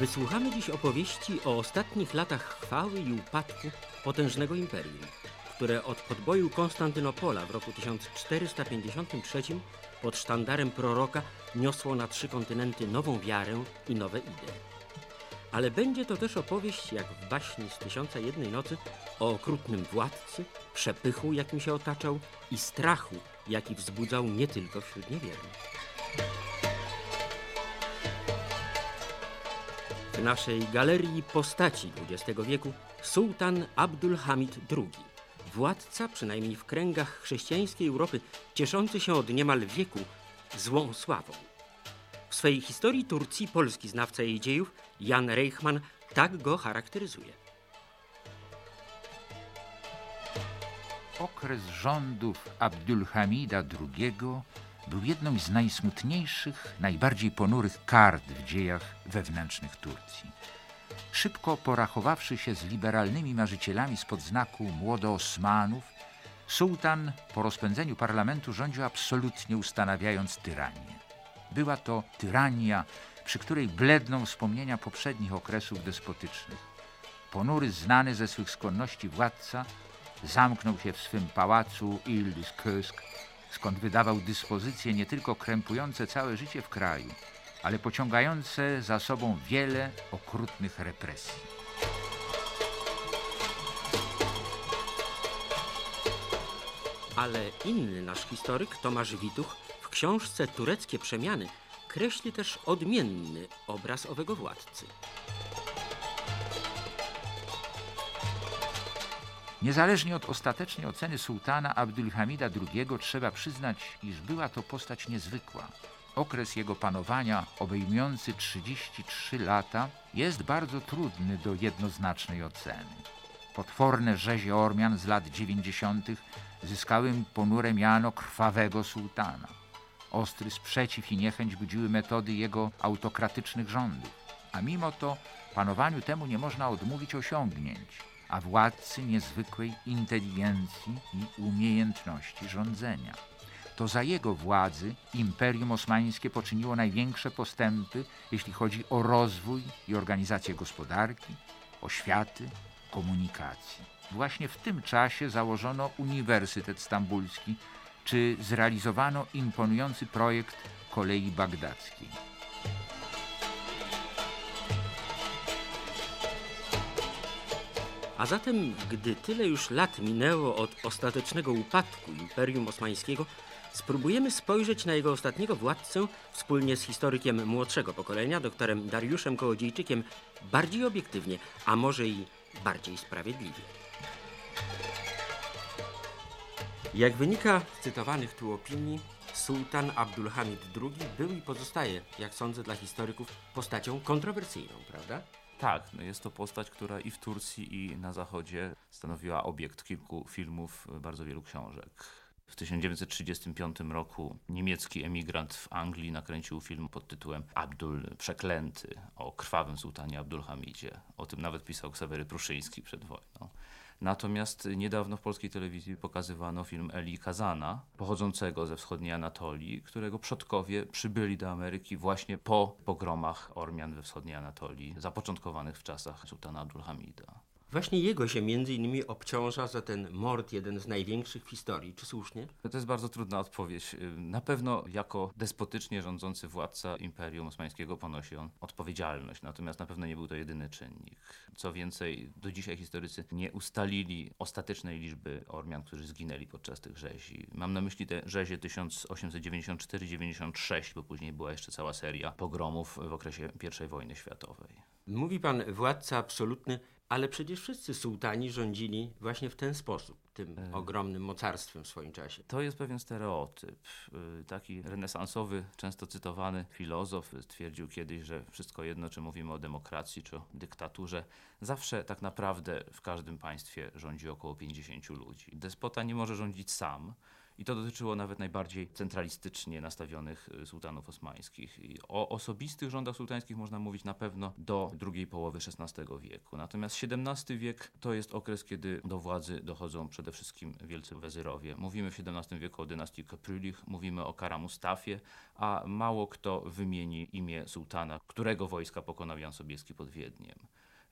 Wysłuchamy dziś opowieści o ostatnich latach chwały i upadku potężnego imperium, które od podboju Konstantynopola w roku 1453 pod sztandarem proroka niosło na trzy kontynenty nową wiarę i nowe idee. Ale będzie to też opowieść, jak w baśni z Tysiąca Jednej Nocy, o okrutnym władcy, przepychu, jakim się otaczał i strachu, jaki wzbudzał nie tylko wśród niewiernych. W naszej galerii postaci XX wieku sułtan Abdul Hamid II, władca, przynajmniej w kręgach chrześcijańskiej Europy, cieszący się od niemal wieku złą sławą. W swej historii Turcji polski znawca jej dziejów Jan Reichman tak go charakteryzuje. Okres rządów Abdulhamida II był jedną z najsmutniejszych, najbardziej ponurych kart w dziejach wewnętrznych Turcji. Szybko porachowawszy się z liberalnymi marzycielami spod znaku młodoosmanów, sułtan po rozpędzeniu parlamentu rządził absolutnie ustanawiając tyranię. Była to tyrania, przy której bledną wspomnienia poprzednich okresów despotycznych. Ponury, znany ze swych skłonności władca, zamknął się w swym pałacu Ile-Kösk, skąd wydawał dyspozycje nie tylko krępujące całe życie w kraju, ale pociągające za sobą wiele okrutnych represji. Ale inny nasz historyk, Tomasz Wituch, w książce Tureckie Przemiany kreśli też odmienny obraz owego władcy. Niezależnie od ostatecznej oceny sułtana Abdulhamida II trzeba przyznać, iż była to postać niezwykła. Okres jego panowania, obejmujący 33 lata, jest bardzo trudny do jednoznacznej oceny. Potworne rzezie Ormian z lat 90. zyskały ponure miano krwawego sułtana. Ostry sprzeciw i niechęć budziły metody jego autokratycznych rządów. A mimo to panowaniu temu nie można odmówić osiągnięć a władcy niezwykłej inteligencji i umiejętności rządzenia. To za jego władzy Imperium Osmańskie poczyniło największe postępy, jeśli chodzi o rozwój i organizację gospodarki, oświaty, komunikacji. Właśnie w tym czasie założono Uniwersytet Stambulski, czy zrealizowano imponujący projekt kolei bagdackiej. A zatem, gdy tyle już lat minęło od ostatecznego upadku Imperium Osmańskiego, spróbujemy spojrzeć na jego ostatniego władcę wspólnie z historykiem młodszego pokolenia, doktorem Dariuszem Kołodziejczykiem, bardziej obiektywnie, a może i bardziej sprawiedliwie. Jak wynika z cytowanych tu opinii, sułtan Abdulhamid II był i pozostaje, jak sądzę dla historyków, postacią kontrowersyjną, prawda? Tak, no jest to postać, która i w Turcji, i na Zachodzie stanowiła obiekt kilku filmów, bardzo wielu książek. W 1935 roku niemiecki emigrant w Anglii nakręcił film pod tytułem Abdul Przeklęty o krwawym sułtanie Abdulhamidzie. O tym nawet pisał Ksawery Pruszyński przed wojną. Natomiast niedawno w polskiej telewizji pokazywano film Eli Kazana, pochodzącego ze wschodniej Anatolii, którego przodkowie przybyli do Ameryki właśnie po pogromach Ormian we wschodniej Anatolii, zapoczątkowanych w czasach sułtana Abdulhamida. Właśnie jego się między innymi obciąża za ten mord, jeden z największych w historii. Czy słusznie? To jest bardzo trudna odpowiedź. Na pewno jako despotycznie rządzący władca Imperium Osmańskiego ponosi on odpowiedzialność, natomiast na pewno nie był to jedyny czynnik. Co więcej, do dzisiaj historycy nie ustalili ostatecznej liczby Ormian, którzy zginęli podczas tych rzezi. Mam na myśli te rzezie 1894-96, bo później była jeszcze cała seria pogromów w okresie I wojny światowej. Mówi pan władca absolutny ale przecież wszyscy sułtani rządzili właśnie w ten sposób, tym e. ogromnym mocarstwem w swoim czasie. To jest pewien stereotyp. Y, taki renesansowy, często cytowany filozof stwierdził kiedyś, że wszystko jedno, czy mówimy o demokracji, czy o dyktaturze, zawsze tak naprawdę w każdym państwie rządzi około 50 ludzi. Despota nie może rządzić sam I to dotyczyło nawet najbardziej centralistycznie nastawionych y, sułtanów osmańskich. O osobistych rządach sułtańskich można mówić na pewno do drugiej połowy XVI wieku. Natomiast XVII wiek to jest okres, kiedy do władzy dochodzą przede wszystkim wielcy wezyrowie. Mówimy w XVII wieku o dynastii Köprülich, mówimy o Kara Mustafie, a mało kto wymieni imię sułtana, którego wojska pokonał Jan Sobieski pod Wiedniem.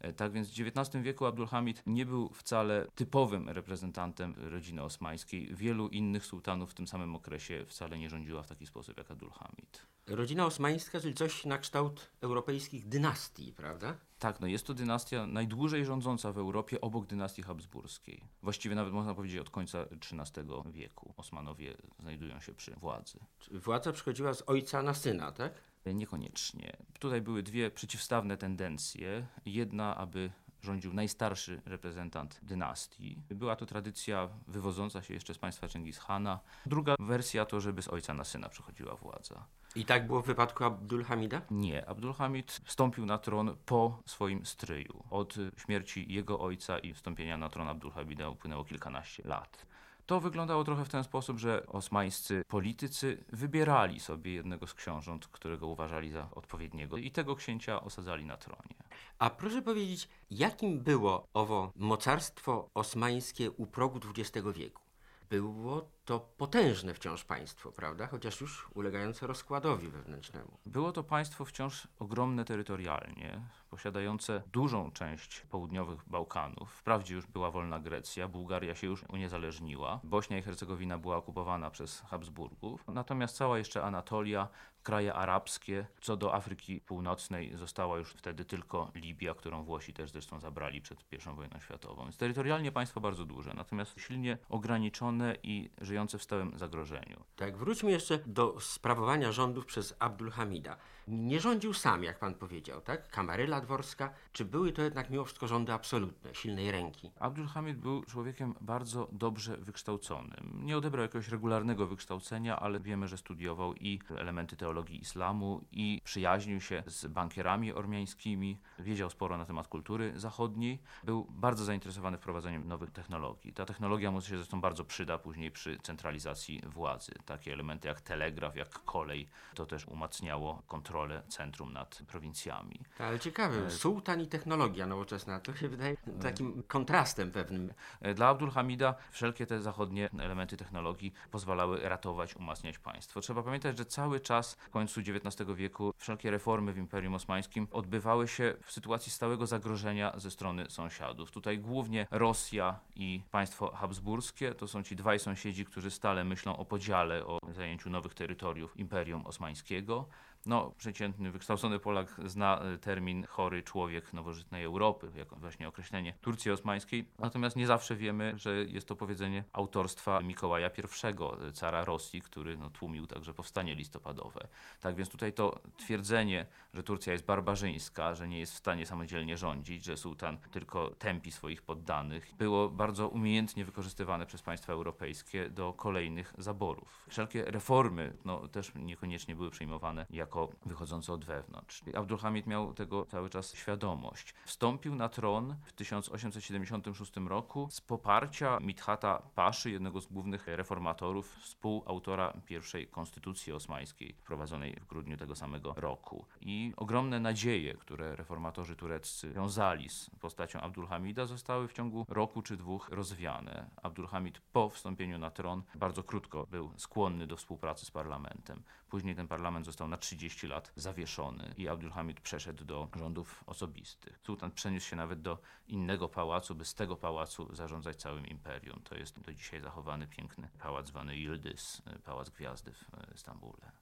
E, Tak więc w XIX wieku Abdulhamid nie był wcale typowym reprezentantem rodziny osmańskiej. Wielu innych sułtanów w tym samym okresie wcale nie rządziła w taki sposób jak Abdulhamid. Rodzina osmańska, czyli coś na kształt europejskich dynastii, prawda? Tak, no jest to dynastia najdłużej rządząca w Europie obok dynastii habsburskiej. Właściwie nawet można powiedzieć od końca XIII wieku. Osmanowie znajdują się przy władzy. Władza przychodziła z ojca na syna, tak? Niekoniecznie. Tutaj były dwie przeciwstawne tendencje. Jedna, aby rządził najstarszy reprezentant dynastii. Była to tradycja wywodząca się jeszcze z państwa Chingis-Hana. Druga wersja to, żeby z ojca na syna przechodziła władza. I tak było w wypadku Abdulhamida? Nie, Abdulhamid wstąpił na tron po swoim stryju. Od śmierci jego ojca i wstąpienia na tron Abdulhamida upłynęło kilkanaście lat. To wyglądało trochę w ten sposób, że osmańscy politycy wybierali sobie jednego z książąt, którego uważali za odpowiedniego i tego księcia osadzali na tronie. A proszę powiedzieć, jakim było owo mocarstwo osmańskie u progu XX wieku? Było to potężne wciąż państwo, prawda? Chociaż już ulegające rozkładowi wewnętrznemu. Było to państwo wciąż ogromne terytorialnie, posiadające dużą część południowych Bałkanów. Wprawdzie już była wolna Grecja, Bułgaria się już uniezależniła, Bośnia i Hercegowina była okupowana przez Habsburgów, natomiast cała jeszcze Anatolia, kraje arabskie, co do Afryki Północnej została już wtedy tylko Libia, którą Włosi też zresztą zabrali przed I wojną światową. Więc terytorialnie państwo bardzo duże, natomiast silnie ograniczone i żyjące w stałym zagrożeniu. Tak, wróćmy jeszcze do sprawowania rządów przez Abdulhamida. Nie rządził sam, jak pan powiedział, tak? Kamaryla dworska. Czy były to jednak mimo wszystko rządy absolutne, silnej ręki? Abdulhamid był człowiekiem bardzo dobrze wykształconym. Nie odebrał jakiegoś regularnego wykształcenia, ale wiemy, że studiował i elementy teologii islamu, i przyjaźnił się z bankierami ormiańskimi, wiedział sporo na temat kultury zachodniej, był bardzo zainteresowany wprowadzeniem nowych technologii. Ta technologia mu się zresztą bardzo przyda później przy centralizacji władzy. Takie elementy jak telegraf, jak kolej, to też umacniało kontrolę centrum nad prowincjami. Ale ciekawe, sułtan i technologia nowoczesna, to się wydaje takim kontrastem pewnym. E, Dla Abdulhamida wszelkie te zachodnie elementy technologii pozwalały ratować, umacniać państwo. Trzeba pamiętać, że cały czas w końcu XIX wieku wszelkie reformy w Imperium Osmańskim odbywały się w sytuacji stałego zagrożenia ze strony sąsiadów. Tutaj głównie Rosja i państwo habsburskie to są ci dwaj sąsiedzi, którzy stale myślą o podziale, o zajęciu nowych terytoriów Imperium Osmańskiego. No, przeciętny, wykształcony Polak zna y, termin chory człowiek nowożytnej Europy, jako właśnie określenie Turcji Osmańskiej. Natomiast nie zawsze wiemy, że jest to powiedzenie autorstwa Mikołaja I, y, cara Rosji, który no, tłumił także powstanie listopadowe. Tak więc tutaj to twierdzenie, że Turcja jest barbarzyńska, że nie jest w stanie samodzielnie rządzić, że sułtan tylko tępi swoich poddanych, było bardzo umiejętnie wykorzystywane przez państwa europejskie do kolejnych zaborów. Wszelkie reformy no, też niekoniecznie były przyjmowane jako wychodzące od wewnątrz. Abdulhamid miał tego cały czas świadomość. Wstąpił na tron w 1876 roku z poparcia Mithata Paszy, jednego z głównych reformatorów, współautora pierwszej konstytucji osmańskiej, wprowadzonej w grudniu tego samego roku. I ogromne nadzieje, które reformatorzy tureccy wiązali z postacią Abdulhamida, zostały w ciągu roku czy dwóch rozwiane. Abdulhamid po wstąpieniu na tron bardzo krótko był skłonny do współpracy z parlamentem. Później ten parlament został na 30 lat zawieszony i Abdulhamid przeszedł do rządów osobistych. Sultan przeniósł się nawet do innego pałacu, by z tego pałacu zarządzać całym imperium. To jest do dzisiaj zachowany piękny pałac zwany Yıldız, pałac gwiazdy w e, Stambule.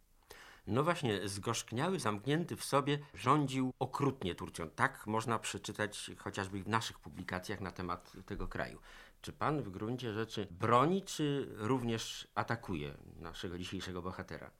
No właśnie, zgorzkniały, zamknięty w sobie, rządził okrutnie Turcją. Tak można przeczytać chociażby w naszych publikacjach na temat tego kraju. Czy pan w gruncie rzeczy broni, czy również atakuje naszego dzisiejszego bohatera?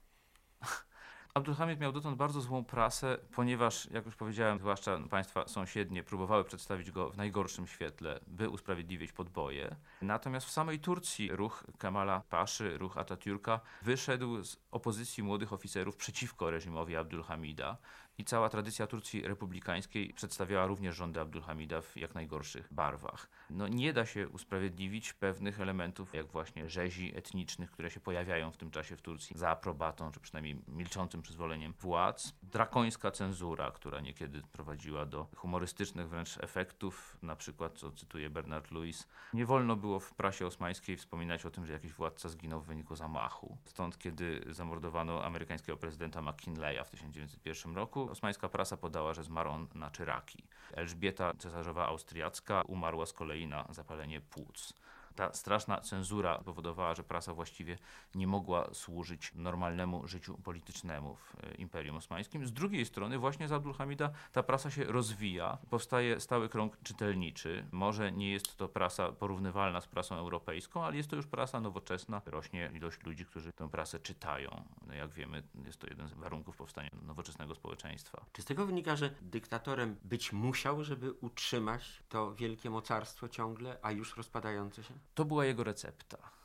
Abdulhamid miał dotąd bardzo złą prasę, ponieważ, jak już powiedziałem, zwłaszcza państwa sąsiednie próbowały przedstawić go w najgorszym świetle, by usprawiedliwić podboje. Natomiast w samej Turcji ruch Kemala Paszy, ruch Atatürka wyszedł z opozycji młodych oficerów przeciwko reżimowi Abdulhamida i cała tradycja Turcji republikańskiej przedstawiała również rządy Abdulhamida w jak najgorszych barwach. No, nie da się usprawiedliwić pewnych elementów, jak właśnie rzezi etnicznych, które się pojawiają w tym czasie w Turcji za aprobatą, czy przynajmniej milczącym przyzwoleniem władz. Drakońska cenzura, która niekiedy prowadziła do humorystycznych wręcz efektów, na przykład, co cytuje Bernard Lewis, nie wolno było w prasie osmańskiej wspominać o tym, że jakiś władca zginął w wyniku zamachu. Stąd, kiedy zamordowano amerykańskiego prezydenta McKinleya w 1901 roku, osmańska prasa podała, że zmarł on na czyraki. Elżbieta cesarzowa austriacka umarła z kolei na zapalenie płuc ta straszna cenzura powodowała, że prasa właściwie nie mogła służyć normalnemu życiu politycznemu w e, Imperium Osmańskim. Z drugiej strony właśnie za Abdulhamida ta prasa się rozwija, powstaje stały krąg czytelniczy. Może nie jest to prasa porównywalna z prasą europejską, ale jest to już prasa nowoczesna. Rośnie ilość ludzi, którzy tę prasę czytają. No jak wiemy, jest to jeden z warunków powstania nowoczesnego społeczeństwa. Czy z tego wynika, że dyktatorem być musiał, żeby utrzymać to wielkie mocarstwo ciągle, a już rozpadające się? To była jego recepta.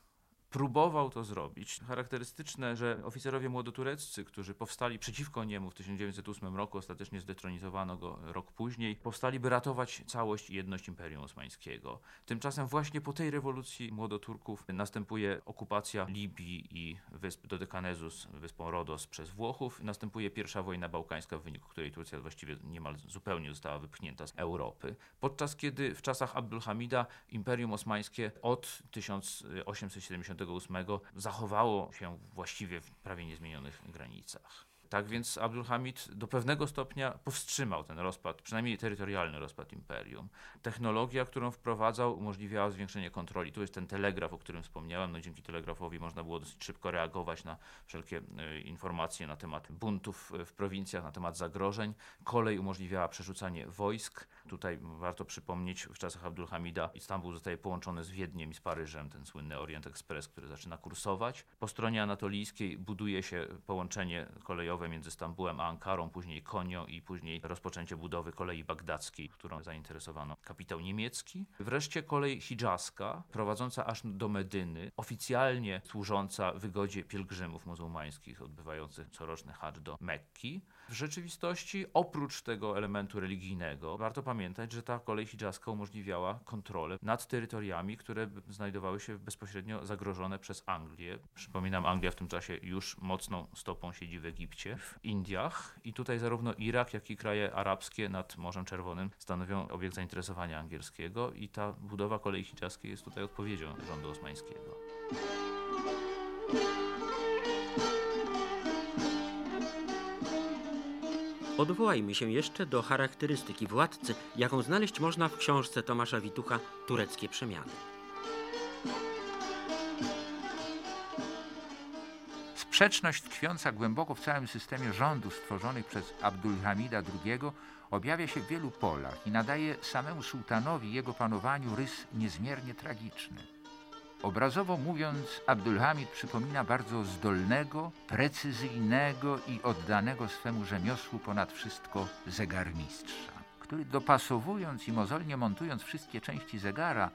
Próbował to zrobić. Charakterystyczne, że oficerowie młodotureccy, którzy powstali przeciwko niemu w 1908 roku, ostatecznie zdetronizowano go rok później, powstali, by ratować całość i jedność Imperium Osmańskiego. Tymczasem właśnie po tej rewolucji młodoturków następuje okupacja Libii i wysp Dodekanezus, wyspą Rodos przez Włochów. Następuje pierwsza wojna bałkańska, w wyniku której Turcja właściwie niemal zupełnie została wypchnięta z Europy. Podczas kiedy w czasach Abdulhamida Imperium Osmańskie od 1870 zachowało się właściwie w prawie niezmienionych granicach. Tak więc Abdulhamid do pewnego stopnia powstrzymał ten rozpad, przynajmniej terytorialny rozpad imperium. Technologia, którą wprowadzał, umożliwiała zwiększenie kontroli. Tu jest ten telegraf, o którym wspomniałem. No, dzięki telegrafowi można było dosyć szybko reagować na wszelkie y, informacje na temat buntów w prowincjach, na temat zagrożeń. Kolej umożliwiała przerzucanie wojsk. Tutaj warto przypomnieć, w czasach Abdulhamida Istanbul zostaje połączony z Wiedniem i z Paryżem, ten słynny Orient Express, który zaczyna kursować. Po stronie anatolijskiej buduje się połączenie kolejowe między Stambułem a Ankarą, później Konio i później rozpoczęcie budowy kolei bagdackiej, którą zainteresowano kapitał niemiecki. Wreszcie kolej hidżaska, prowadząca aż do Medyny, oficjalnie służąca wygodzie pielgrzymów muzułmańskich odbywających coroczny hadż do Mekki. W rzeczywistości, oprócz tego elementu religijnego, warto że ta kolej hidżaska umożliwiała kontrolę nad terytoriami, które znajdowały się bezpośrednio zagrożone przez Anglię. Przypominam, Anglia w tym czasie już mocną stopą siedzi w Egipcie, w Indiach i tutaj zarówno Irak, jak i kraje arabskie nad Morzem Czerwonym stanowią obiekt zainteresowania angielskiego i ta budowa kolei hidżaskiej jest tutaj odpowiedzią rządu osmańskiego. Odwołajmy się jeszcze do charakterystyki władcy, jaką znaleźć można w książce Tomasza Witucha Tureckie przemiany. Sprzeczność tkwiąca głęboko w całym systemie rządu stworzonych przez Abdulhamida II objawia się w wielu polach i nadaje samemu sułtanowi jego panowaniu rys niezmiernie tragiczny. Obrazowo mówiąc, Abdulhamid przypomina bardzo zdolnego, precyzyjnego i oddanego swemu rzemiosłu ponad wszystko zegarmistrza, który dopasowując i mozolnie montując wszystkie części zegara,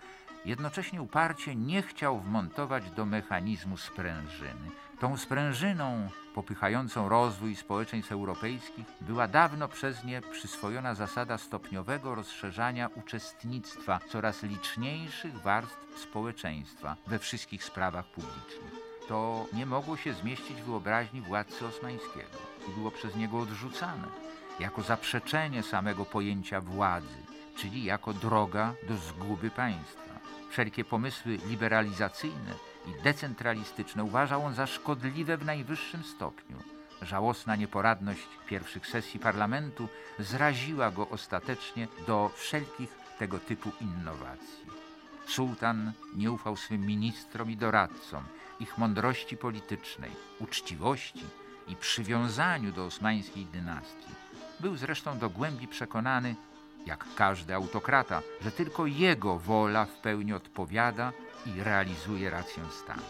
jednocześnie uparcie nie chciał wmontować do mechanizmu sprężyny. Tą sprężyną popychającą rozwój społeczeństw europejskich była dawno przez nie przyswojona zasada stopniowego rozszerzania uczestnictwa coraz liczniejszych warstw społeczeństwa we wszystkich sprawach publicznych. To nie mogło się zmieścić w wyobraźni władcy osmańskiego i było przez niego odrzucane jako zaprzeczenie samego pojęcia władzy, czyli jako droga do zguby państwa. Wszelkie pomysły liberalizacyjne i decentralistyczne uważał on za szkodliwe w najwyższym stopniu. Żałosna nieporadność pierwszych sesji parlamentu zraziła go ostatecznie do wszelkich tego typu innowacji. Sułtan nie ufał swym ministrom i doradcom, ich mądrości politycznej, uczciwości i przywiązaniu do osmańskiej dynastii. Był zresztą do głębi przekonany, jak każdy autokrata, że tylko jego wola w pełni odpowiada i realizuje rację stanu.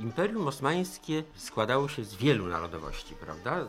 Imperium Osmańskie składało się z wielu narodowości, prawda?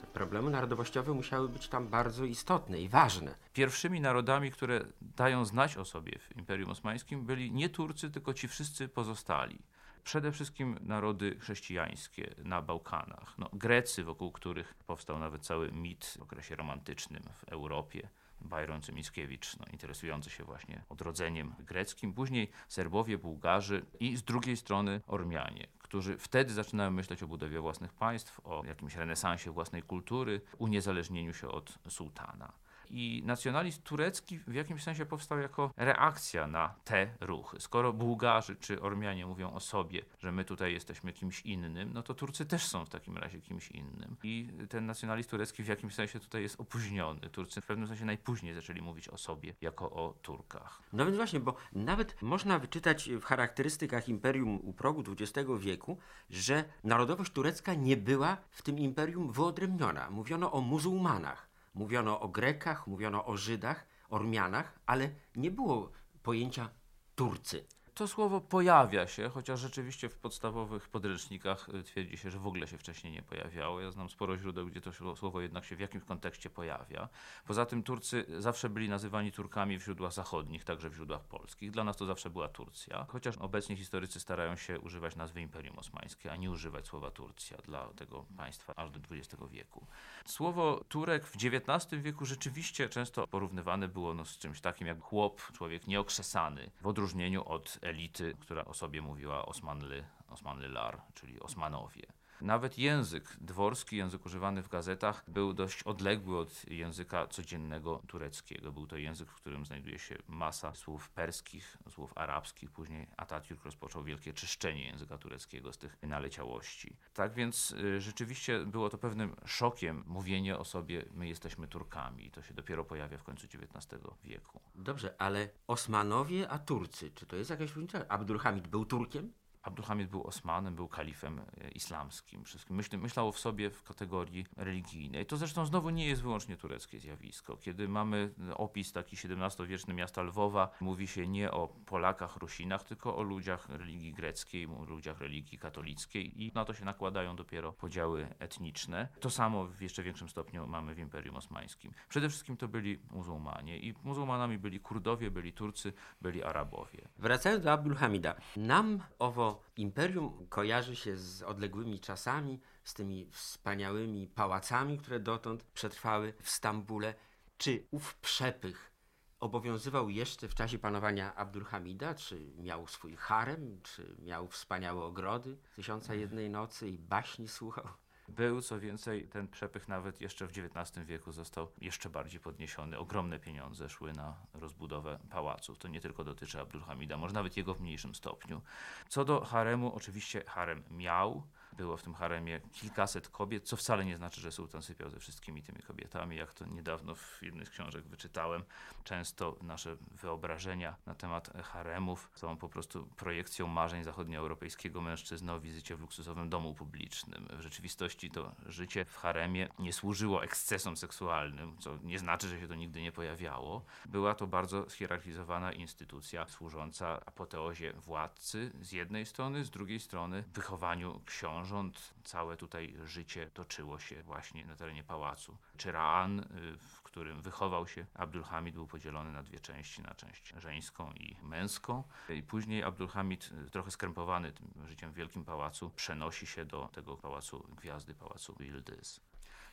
Te problemy narodowościowe musiały być tam bardzo istotne i ważne. Pierwszymi narodami, które dają znać o sobie w Imperium Osmańskim byli nie Turcy, tylko ci wszyscy pozostali. Przede wszystkim narody chrześcijańskie na Bałkanach. No, Grecy, wokół których powstał nawet cały mit w okresie romantycznym w Europie. Byron Mickiewicz, no, interesujący się właśnie odrodzeniem greckim. Później Serbowie, Bułgarzy i z drugiej strony Ormianie, którzy wtedy zaczynają myśleć o budowie własnych państw, o jakimś renesansie własnej kultury, uniezależnieniu się od sułtana. I nacjonalizm turecki w jakimś sensie powstał jako reakcja na te ruchy. Skoro Bułgarzy czy Ormianie mówią o sobie, że my tutaj jesteśmy kimś innym, no to Turcy też są w takim razie kimś innym. I ten nacjonalizm turecki w jakimś sensie tutaj jest opóźniony. Turcy w pewnym sensie najpóźniej zaczęli mówić o sobie jako o Turkach. No więc właśnie, bo nawet można wyczytać w charakterystykach imperium u progu XX wieku, że narodowość turecka nie była w tym imperium wyodrębniona. Mówiono o muzułmanach. Mówiono o Grekach, mówiono o Żydach, Ormianach, ale nie było pojęcia Turcy. To słowo pojawia się, chociaż rzeczywiście w podstawowych podręcznikach y, twierdzi się, że w ogóle się wcześniej nie pojawiało. Ja znam sporo źródeł, gdzie to słowo jednak się w jakimś kontekście pojawia. Poza tym Turcy zawsze byli nazywani Turkami w źródłach zachodnich, także w źródłach polskich. Dla nas to zawsze była Turcja, chociaż obecnie historycy starają się używać nazwy Imperium Osmańskie, a nie używać słowa Turcja dla tego państwa aż do XX wieku. Słowo Turek w XIX wieku rzeczywiście często porównywane było no, z czymś takim jak chłop, człowiek nieokrzesany, w odróżnieniu od elity, która o sobie mówiła Osmanlı, Osmanlılar, czyli Osmanowie. Nawet język dworski, język używany w gazetach, był dość odległy od języka codziennego tureckiego. Był to język, w którym znajduje się masa słów perskich, słów arabskich. Później Atatürk rozpoczął wielkie czyszczenie języka tureckiego z tych naleciałości. Tak więc y, rzeczywiście było to pewnym szokiem mówienie o sobie, my jesteśmy Turkami. To się dopiero pojawia w końcu XIX wieku. Dobrze, ale Osmanowie, a Turcy, czy to jest jakaś różnica? Abdulhamid był Turkiem? Abdulhamid był Osmanem, był kalifem e, islamskim. Wszystkim myśl, myślał w sobie w kategorii religijnej. To zresztą znowu nie jest wyłącznie tureckie zjawisko. Kiedy mamy opis taki XVII-wieczny miasta Lwowa, mówi się nie o Polakach, Rusinach, tylko o ludziach religii greckiej, ludziach religii katolickiej i na to się nakładają dopiero podziały etniczne. To samo w jeszcze większym stopniu mamy w Imperium Osmańskim. Przede wszystkim to byli muzułmanie i muzułmanami byli Kurdowie, byli Turcy, byli Arabowie. Wracając do Abdulhamida, nam owo imperium kojarzy się z odległymi czasami, z tymi wspaniałymi pałacami, które dotąd przetrwały w Stambule. Czy ów przepych obowiązywał jeszcze w czasie panowania Abdulhamida? Czy miał swój harem? Czy miał wspaniałe ogrody? Tysiąca jednej nocy i baśni słuchał? Był, co więcej, ten przepych nawet jeszcze w XIX wieku został jeszcze bardziej podniesiony. Ogromne pieniądze szły na rozbudowę pałaców. To nie tylko dotyczy Abdulhamida, może nawet jego w mniejszym stopniu. Co do haremu, oczywiście harem miał, było w tym haremie kilkaset kobiet, co wcale nie znaczy, że sułtan sypiał ze wszystkimi tymi kobietami, jak to niedawno w jednej z książek wyczytałem. Często nasze wyobrażenia na temat haremów są po prostu projekcją marzeń zachodnioeuropejskiego mężczyzny o wizycie w luksusowym domu publicznym. W rzeczywistości to życie w haremie nie służyło ekscesom seksualnym, co nie znaczy, że się to nigdy nie pojawiało. Była to bardzo schierarchizowana instytucja służąca apoteozie władcy z jednej strony, z drugiej strony wychowaniu książek książąt, całe tutaj życie toczyło się właśnie na terenie pałacu. Czyraan, y, w którym wychował się Abdulhamid, był podzielony na dwie części, na część żeńską i męską. I później Abdulhamid, y, trochę skrępowany tym życiem w Wielkim Pałacu, przenosi się do tego pałacu Gwiazdy, pałacu Yıldız.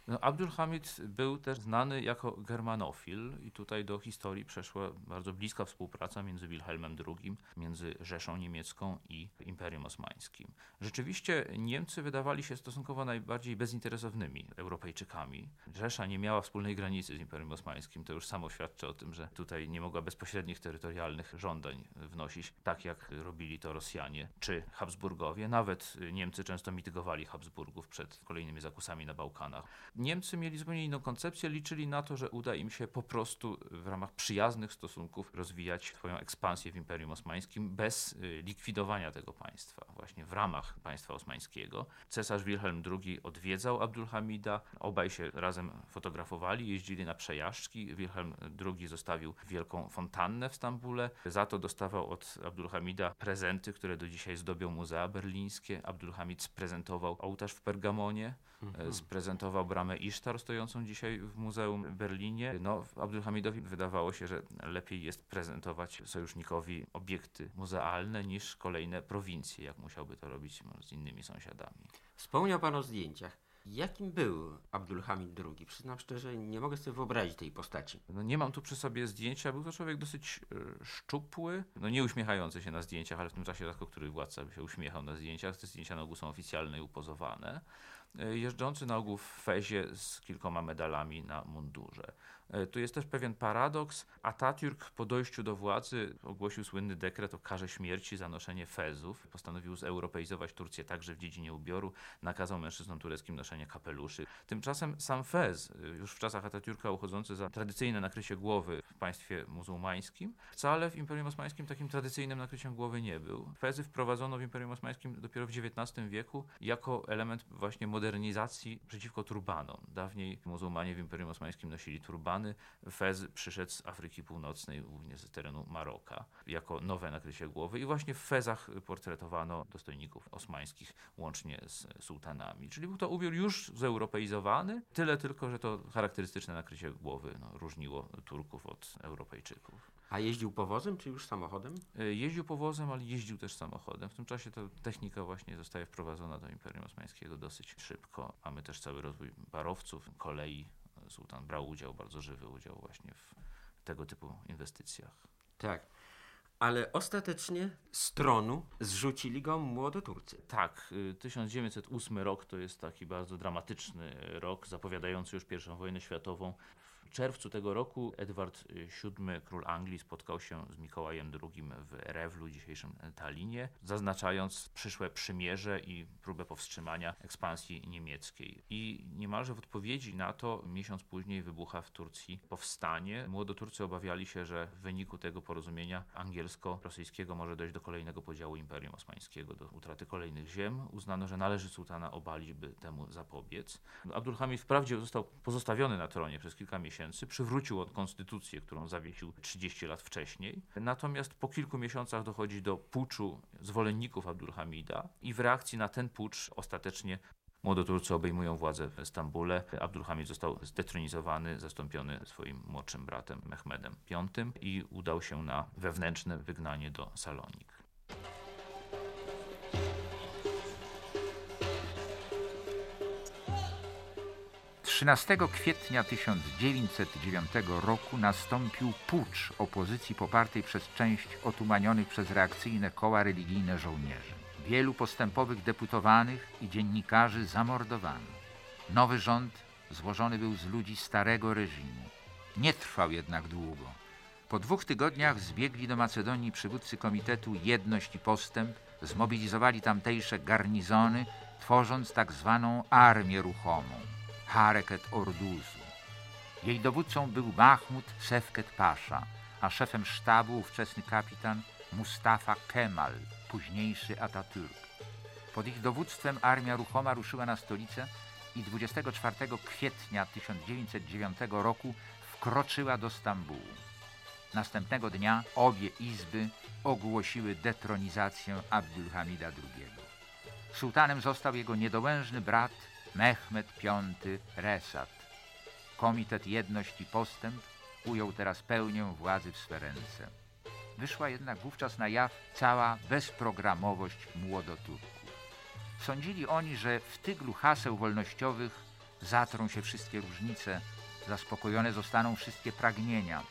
No, Abdulhamid był też znany jako germanofil i tutaj do historii przeszła bardzo bliska współpraca między Wilhelmem II, między Rzeszą Niemiecką i Imperium Osmańskim. Rzeczywiście Niemcy wydawali się stosunkowo najbardziej bezinteresownymi Europejczykami. Rzesza nie miała wspólnej granicy z Imperium Osmańskim, to już samo świadczy o tym, że tutaj nie mogła bezpośrednich terytorialnych żądań wnosić, tak jak robili to Rosjanie czy Habsburgowie. Nawet Niemcy często mitygowali Habsburgów przed kolejnymi zakusami na Bałkanach. Niemcy mieli zupełnie inną koncepcję, liczyli na to, że uda im się po prostu w ramach przyjaznych stosunków rozwijać swoją ekspansję w Imperium Osmańskim bez y, likwidowania tego państwa, właśnie w ramach państwa osmańskiego. Cesarz Wilhelm II odwiedzał Abdulhamida, obaj się razem fotografowali, jeździli na przejażdżki. Wilhelm II zostawił wielką fontannę w Stambule, za to dostawał od Abdulhamida prezenty, które do dzisiaj zdobią muzea berlińskie. Abdulhamid sprezentował ołtarz w Pergamonie. Sprezentował bramę Isztar stojącą dzisiaj w Muzeum w Berlinie. No, Abdulhamidowi wydawało się, że lepiej jest prezentować sojusznikowi obiekty muzealne niż kolejne prowincje, jak musiałby to robić z innymi sąsiadami. Wspomniał Pan o zdjęciach. Jakim był Abdulhamid II? Przyznam szczerze, nie mogę sobie wyobrazić tej postaci. No nie mam tu przy sobie zdjęcia. Był to człowiek dosyć y, szczupły, no nie uśmiechający się na zdjęciach, ale w tym czasie rzadko który władca by się uśmiechał na zdjęciach. Te zdjęcia na ogół są oficjalne i upozowane. Y, jeżdżący na ogół w fezie z kilkoma medalami na mundurze. E, tu jest też pewien paradoks. Atatürk po dojściu do władzy ogłosił słynny dekret o karze śmierci za noszenie fezów. Postanowił zeuropeizować Turcję także w dziedzinie ubioru. Nakazał mężczyznom tureckim noszenie kapeluszy. Tymczasem sam fez, y, już w czasach Atatürka uchodzący za tradycyjne nakrycie głowy w państwie muzułmańskim, wcale w Imperium Osmańskim takim tradycyjnym nakryciem głowy nie był. Fezy wprowadzono w Imperium Osmańskim dopiero w XIX wieku jako element właśnie modernizacji przeciwko turbanom. Dawniej muzułmanie w Imperium Osmańskim nosili turbany, Fez przyszedł z Afryki Północnej, głównie z terenu Maroka, jako nowe nakrycie głowy i właśnie w Fezach portretowano dostojników osmańskich łącznie z sułtanami. Czyli był to ubiór już zeuropeizowany, tyle tylko, że to charakterystyczne nakrycie głowy no, różniło Turków od Europejczyków. A jeździł powozem, czy już samochodem? E, jeździł powozem, ale jeździł też samochodem. W tym czasie ta technika właśnie zostaje wprowadzona do Imperium Osmańskiego dosyć szybko. Mamy też cały rozwój parowców, kolei, sułtan brał udział, bardzo żywy udział właśnie w tego typu inwestycjach. Tak. Ale ostatecznie z tronu zrzucili go młodoturcy. Tak, 1908 y, rok to jest taki bardzo dramatyczny rok, zapowiadający już I wojnę światową czerwcu tego roku Edward VII, król Anglii, spotkał się z Mikołajem II w Rewlu, dzisiejszym Talinie, zaznaczając przyszłe przymierze i próbę powstrzymania ekspansji niemieckiej. I niemalże w odpowiedzi na to miesiąc później wybucha w Turcji powstanie. Młodoturcy obawiali się, że w wyniku tego porozumienia angielsko-rosyjskiego może dojść do kolejnego podziału Imperium Osmańskiego, do utraty kolejnych ziem. Uznano, że należy sułtana obalić, by temu zapobiec. Abdulhamid wprawdzie został pozostawiony na tronie przez kilka miesięcy, miesięcy przywrócił konstytucję, którą zawiesił 30 lat wcześniej. Natomiast po kilku miesiącach dochodzi do puczu zwolenników Abdulhamida i w reakcji na ten pucz ostatecznie Młodoturcy obejmują władzę w Stambule. Abdulhamid został zdetronizowany, zastąpiony swoim młodszym bratem Mehmedem V i udał się na wewnętrzne wygnanie do Salonik. 13 kwietnia 1909 roku nastąpił pucz opozycji popartej przez część otumanionych przez reakcyjne koła religijne żołnierzy. Wielu postępowych deputowanych i dziennikarzy zamordowano. Nowy rząd złożony był z ludzi starego reżimu. Nie trwał jednak długo. Po dwóch tygodniach zbiegli do Macedonii przywódcy Komitetu Jedność i Postęp, zmobilizowali tamtejsze garnizony, tworząc tak zwaną armię ruchomą. Hareket Orduzu. Jej dowódcą był Mahmud Sefket Pasza, a szefem sztabu ówczesny kapitan Mustafa Kemal, późniejszy Atatürk. Pod ich dowództwem armia ruchoma ruszyła na stolicę i 24 kwietnia 1909 roku wkroczyła do Stambułu. Następnego dnia obie izby ogłosiły detronizację Abdulhamida II. Sułtanem został jego niedołężny brat Mehmed V Resat. Komitet Jedność i Postęp ujął teraz pełnię władzy w swe ręce. Wyszła jednak wówczas na jaw cała bezprogramowość młodoturków. Sądzili oni, że w tyglu haseł wolnościowych zatrą się wszystkie różnice, zaspokojone zostaną wszystkie pragnienia.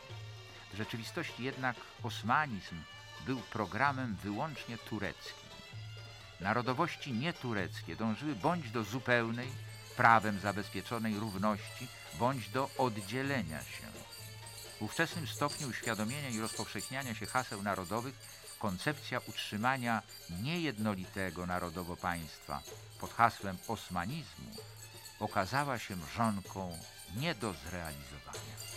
W rzeczywistości jednak osmanizm był programem wyłącznie tureckim. Narodowości nietureckie dążyły bądź do zupełnej, prawem zabezpieczonej równości, bądź do oddzielenia się. W ówczesnym stopniu uświadomienia i rozpowszechniania się haseł narodowych koncepcja utrzymania niejednolitego narodowo państwa pod hasłem osmanizmu okazała się mrzonką nie do zrealizowania.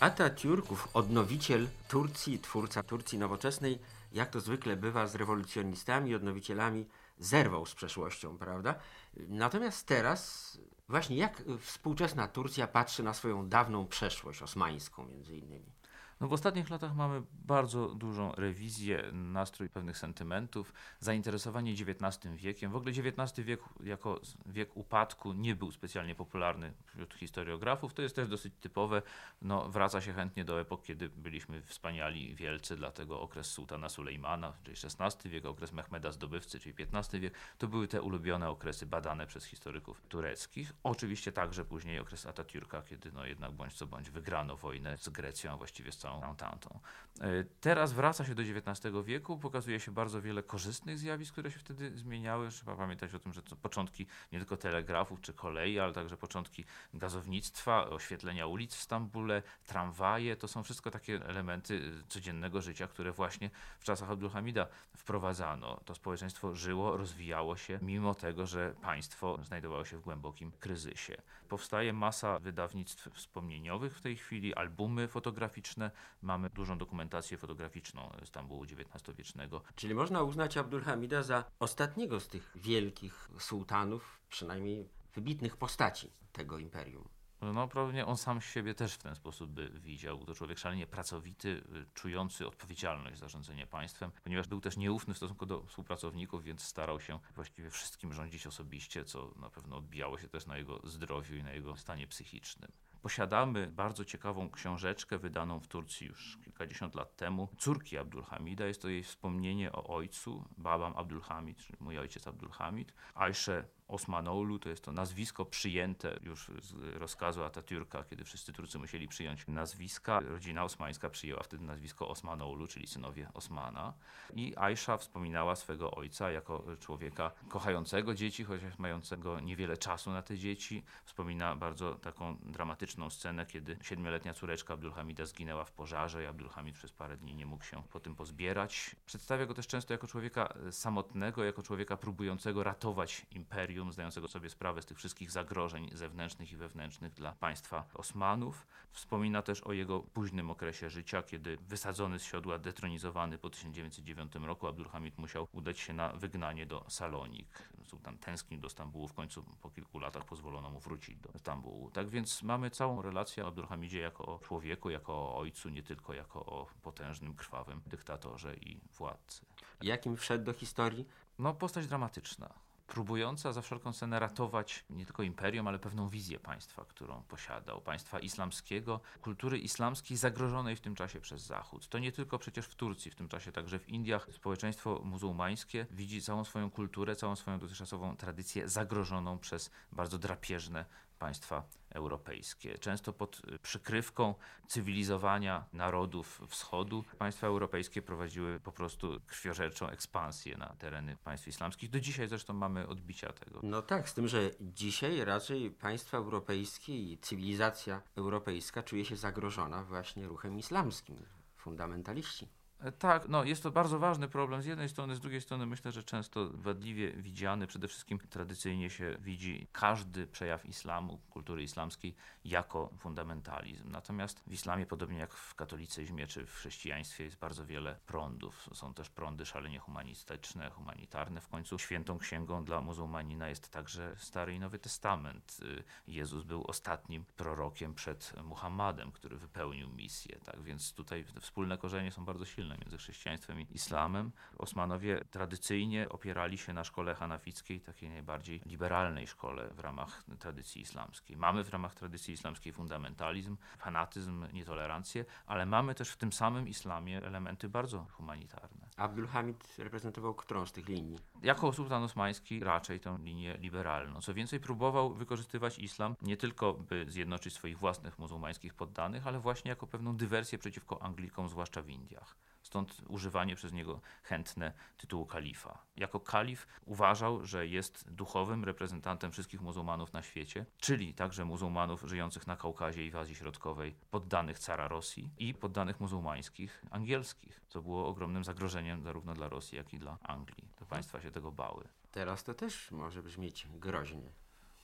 Atatürków, odnowiciel Turcji, twórca Turcji nowoczesnej, jak to zwykle bywa z rewolucjonistami, odnowicielami, zerwał z przeszłością, prawda? Natomiast teraz, właśnie jak współczesna Turcja patrzy na swoją dawną przeszłość, osmańską między innymi? No w ostatnich latach mamy bardzo dużą rewizję, nastrój pewnych sentymentów, zainteresowanie XIX wiekiem. W ogóle XIX wiek jako wiek upadku nie był specjalnie popularny wśród historiografów. To jest też dosyć typowe. No, wraca się chętnie do epok, kiedy byliśmy wspaniali, wielcy, dlatego okres sułtana Sulejmana, czyli XVI wiek, okres Mehmeda Zdobywcy, czyli XV wiek, to były te ulubione okresy badane przez historyków tureckich. Oczywiście także później okres Atatürka, kiedy no jednak bądź co bądź wygrano wojnę z Grecją, a właściwie z Ententą. E, teraz wraca się do XIX wieku, pokazuje się bardzo wiele korzystnych zjawisk, które się wtedy zmieniały. Trzeba pamiętać o tym, że to początki nie tylko telegrafów czy kolei, ale także początki gazownictwa, oświetlenia ulic w Stambule, tramwaje, to są wszystko takie elementy y, codziennego życia, które właśnie w czasach Abdulhamida wprowadzano. To społeczeństwo żyło, rozwijało się, mimo tego, że państwo znajdowało się w głębokim kryzysie. Powstaje masa wydawnictw wspomnieniowych w tej chwili, albumy fotograficzne, mamy dużą dokumentację fotograficzną Stambułu XIX-wiecznego. Czyli można uznać Abdulhamida za ostatniego z tych wielkich sułtanów, przynajmniej wybitnych postaci tego imperium. No, prawnie on sam siebie też w ten sposób by widział. To człowiek szalenie pracowity, czujący odpowiedzialność za rządzenie państwem, ponieważ był też nieufny w stosunku do współpracowników, więc starał się właściwie wszystkim rządzić osobiście, co na pewno odbijało się też na jego zdrowiu i na jego stanie psychicznym. Posiadamy bardzo ciekawą książeczkę wydaną w Turcji już kilkadziesiąt lat temu, córki Abdulhamida. Jest to jej wspomnienie o ojcu, babam Abdulhamid, czyli mój ojciec Abdulhamid. Ajsze Osmanoğlu to jest to nazwisko przyjęte już z rozkazu Atatürka, kiedy wszyscy Turcy musieli przyjąć nazwiska. Rodzina osmańska przyjęła wtedy nazwisko Osmanoğlu, czyli synowie Osmana. I Aisha wspominała swego ojca jako człowieka kochającego dzieci, chociaż mającego niewiele czasu na te dzieci. Wspomina bardzo taką dramatyczną scenę, kiedy siedmioletnia córeczka Abdulhamida zginęła w pożarze i Abdulhamid przez parę dni nie mógł się po tym pozbierać. Przedstawia go też często jako człowieka samotnego, jako człowieka próbującego ratować imperium imperium, zdającego sobie sprawę z tych wszystkich zagrożeń zewnętrznych i wewnętrznych dla państwa Osmanów. Wspomina też o jego późnym okresie życia, kiedy wysadzony z siodła, detronizowany po 1909 roku, Abdulhamid musiał udać się na wygnanie do Salonik. Sułtan tęsknił do Stambułu, w końcu po kilku latach pozwolono mu wrócić do Stambułu. Tak więc mamy całą relację o Abdulhamidzie jako o człowieku, jako o ojcu, nie tylko jako o potężnym, krwawym dyktatorze i władcy. Jakim wszedł do historii? No, postać dramatyczna próbująca za wszelką cenę ratować nie tylko imperium, ale pewną wizję państwa, którą posiadał, państwa islamskiego, kultury islamskiej zagrożonej w tym czasie przez Zachód. To nie tylko przecież w Turcji, w tym czasie także w Indiach społeczeństwo muzułmańskie widzi całą swoją kulturę, całą swoją dotychczasową tradycję zagrożoną przez bardzo drapieżne państwa europejskie. Często pod y, przykrywką cywilizowania narodów wschodu państwa europejskie prowadziły po prostu krwiożerczą ekspansję na tereny państw islamskich. Do dzisiaj zresztą mamy odbicia tego. No tak, z tym, że dzisiaj raczej państwa europejskie i cywilizacja europejska czuje się zagrożona właśnie ruchem islamskim. Fundamentaliści. E, tak, no jest to bardzo ważny problem z jednej strony, z drugiej strony myślę, że często wadliwie widziany, przede wszystkim tradycyjnie się widzi każdy przejaw islamu, kultury islamskiej jako fundamentalizm. Natomiast w islamie, podobnie jak w katolicyzmie czy w chrześcijaństwie jest bardzo wiele prądów. Są też prądy szalenie humanistyczne, humanitarne. W końcu świętą księgą dla muzułmanina jest także Stary i Nowy Testament. Y, Jezus był ostatnim prorokiem przed Muhammadem, który wypełnił misję. Tak więc tutaj wspólne korzenie są bardzo silne między chrześcijaństwem i islamem. Osmanowie tradycyjnie opierali się na szkole hanafickiej, takiej najbardziej liberalnej szkole w ramach tradycji islamskiej. Mamy w ramach tradycji islamskiej fundamentalizm, fanatyzm, nietolerancję, ale mamy też w tym samym islamie elementy bardzo humanitarne. Abdulhamid reprezentował którą z tych linii? Jako sułtan osmański raczej tę linię liberalną. Co więcej, próbował wykorzystywać islam nie tylko by zjednoczyć swoich własnych muzułmańskich poddanych, ale właśnie jako pewną dywersję przeciwko Anglikom, zwłaszcza w Indiach. Stąd używanie przez niego chętne tytułu kalifa. Jako kalif uważał, że jest duchowym reprezentantem wszystkich muzułmanów na świecie, czyli także muzułmanów żyjących na Kaukazie i w Azji Środkowej, poddanych cara Rosji i poddanych muzułmańskich angielskich, co było ogromnym zagrożeniem zarówno dla Rosji, jak i dla Anglii. Te państwa się tego bały. Teraz to też może brzmieć groźnie.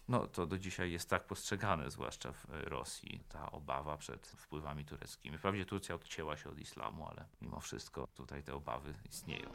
No to do dzisiaj jest tak postrzegane, zwłaszcza w Rosji, ta obawa przed wpływami tureckimi. Wprawdzie Turcja odcięła się od islamu, ale mimo wszystko tutaj te obawy istnieją.